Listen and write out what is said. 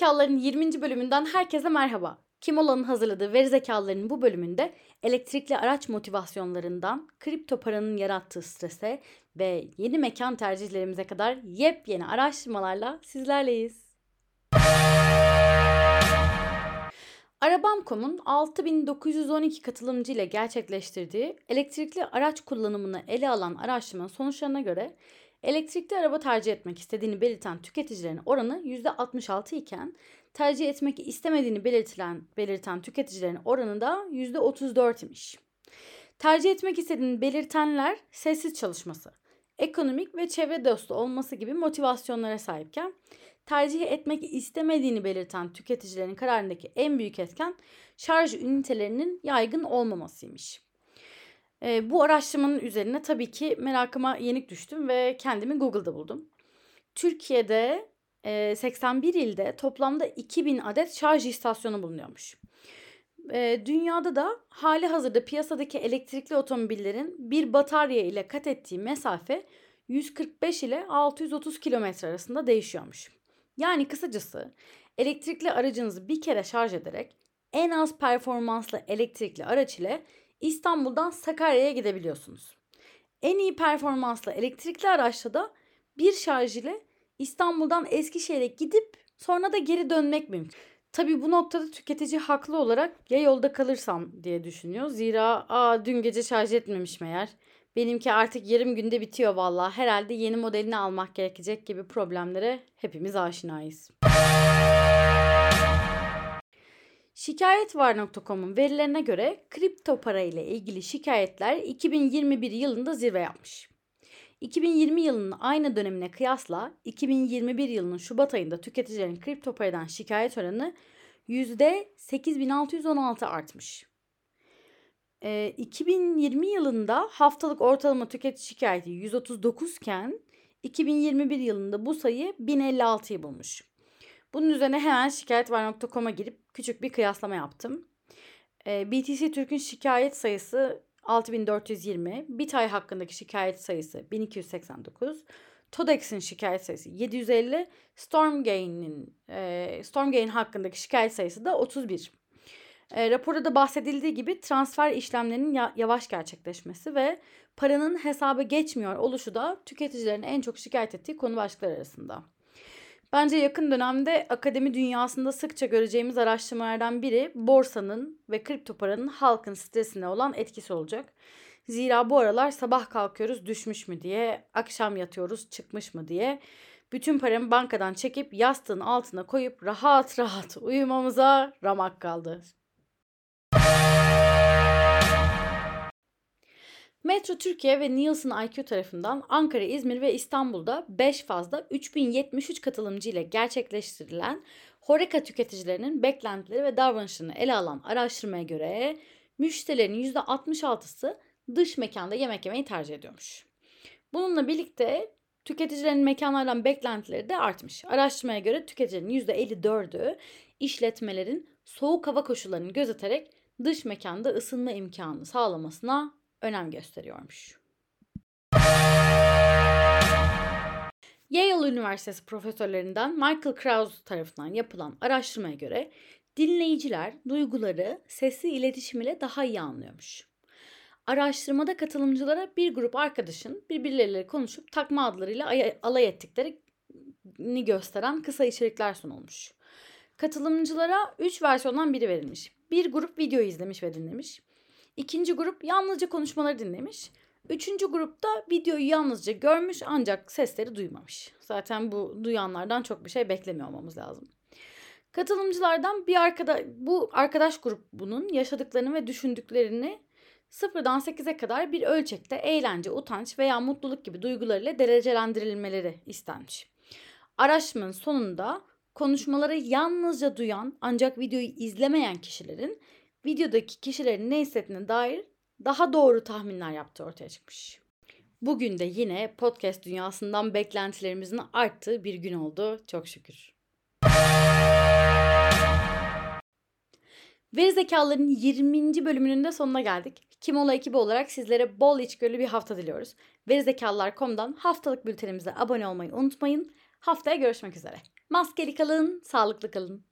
Zekalıların 20. bölümünden herkese merhaba. Kimola'nın hazırladığı Veri Zekalıların bu bölümünde elektrikli araç motivasyonlarından kripto paranın yarattığı strese ve yeni mekan tercihlerimize kadar yepyeni araştırmalarla sizlerleyiz. Arabam.com'un 6912 katılımcı ile gerçekleştirdiği elektrikli araç kullanımını ele alan araştırma sonuçlarına göre Elektrikli araba tercih etmek istediğini belirten tüketicilerin oranı %66 iken tercih etmek istemediğini belirtilen, belirten tüketicilerin oranı da %34 imiş. Tercih etmek istediğini belirtenler sessiz çalışması, ekonomik ve çevre dostu olması gibi motivasyonlara sahipken tercih etmek istemediğini belirten tüketicilerin kararındaki en büyük etken şarj ünitelerinin yaygın olmamasıymış. E, bu araştırmanın üzerine tabii ki merakıma yenik düştüm ve kendimi Google'da buldum. Türkiye'de e, 81 ilde toplamda 2000 adet şarj istasyonu bulunuyormuş. E, dünyada da hali hazırda piyasadaki elektrikli otomobillerin bir batarya ile kat ettiği mesafe 145 ile 630 kilometre arasında değişiyormuş. Yani kısacası elektrikli aracınızı bir kere şarj ederek en az performanslı elektrikli araç ile İstanbul'dan Sakarya'ya gidebiliyorsunuz. En iyi performanslı elektrikli araçla da bir şarj ile İstanbul'dan Eskişehir'e gidip sonra da geri dönmek mümkün. Tabi bu noktada tüketici haklı olarak ya yolda kalırsam diye düşünüyor. Zira aa dün gece şarj etmemiş meğer. Benimki artık yarım günde bitiyor valla. Herhalde yeni modelini almak gerekecek gibi problemlere hepimiz aşinayız. Şikayetvar.com'un verilerine göre kripto para ile ilgili şikayetler 2021 yılında zirve yapmış. 2020 yılının aynı dönemine kıyasla 2021 yılının Şubat ayında tüketicilerin kripto paradan şikayet oranı %8616 artmış. E, 2020 yılında haftalık ortalama tüketici şikayeti 139 iken 2021 yılında bu sayı 1056'yı bulmuş. Bunun üzerine hemen şikayetvar.com'a girip küçük bir kıyaslama yaptım. E, BTC Türk'ün şikayet sayısı 6420, Bitay hakkındaki şikayet sayısı 1289, Todex'in şikayet sayısı 750, Stormgain'in e, Stormgain hakkındaki şikayet sayısı da 31. E, raporda da bahsedildiği gibi transfer işlemlerinin ya- yavaş gerçekleşmesi ve paranın hesaba geçmiyor oluşu da tüketicilerin en çok şikayet ettiği konu başlıkları arasında. Bence yakın dönemde akademi dünyasında sıkça göreceğimiz araştırmalardan biri borsanın ve kripto paranın halkın stresine olan etkisi olacak. Zira bu aralar sabah kalkıyoruz düşmüş mü diye, akşam yatıyoruz çıkmış mı diye bütün paramı bankadan çekip yastığın altına koyup rahat rahat uyumamıza ramak kaldı. Metro Türkiye ve Nielsen IQ tarafından Ankara, İzmir ve İstanbul'da 5 fazla 3073 katılımcı ile gerçekleştirilen Horeca tüketicilerinin beklentileri ve davranışlarını ele alan araştırmaya göre müşterilerin %66'sı dış mekanda yemek yemeyi tercih ediyormuş. Bununla birlikte tüketicilerin mekanlardan beklentileri de artmış. Araştırmaya göre tüketicilerin %54'ü işletmelerin soğuk hava koşullarını gözeterek dış mekanda ısınma imkanı sağlamasına önem gösteriyormuş. Yale Üniversitesi profesörlerinden Michael Krause tarafından yapılan araştırmaya göre dinleyiciler duyguları sesli iletişim ile daha iyi anlıyormuş. Araştırmada katılımcılara bir grup arkadaşın birbirleriyle konuşup takma adlarıyla alay ettiklerini gösteren kısa içerikler sunulmuş. Katılımcılara 3 versiyondan biri verilmiş. Bir grup video izlemiş ve dinlemiş. İkinci grup yalnızca konuşmaları dinlemiş. Üçüncü grupta videoyu yalnızca görmüş ancak sesleri duymamış. Zaten bu duyanlardan çok bir şey beklemiyor olmamız lazım. Katılımcılardan bir arkada bu arkadaş grubunun yaşadıklarını ve düşündüklerini sıfırdan 8'e kadar bir ölçekte eğlence, utanç veya mutluluk gibi duygularıyla derecelendirilmeleri istenmiş. Araştırmanın sonunda konuşmaları yalnızca duyan ancak videoyu izlemeyen kişilerin videodaki kişilerin ne hissettiğine dair daha doğru tahminler yaptığı ortaya çıkmış. Bugün de yine podcast dünyasından beklentilerimizin arttığı bir gün oldu çok şükür. Veri zekaların 20. bölümünün de sonuna geldik. Kimola ekibi olarak sizlere bol içgörülü bir hafta diliyoruz. Verizekalılar.com'dan haftalık bültenimize abone olmayı unutmayın. Haftaya görüşmek üzere. Maskeli kalın, sağlıklı kalın.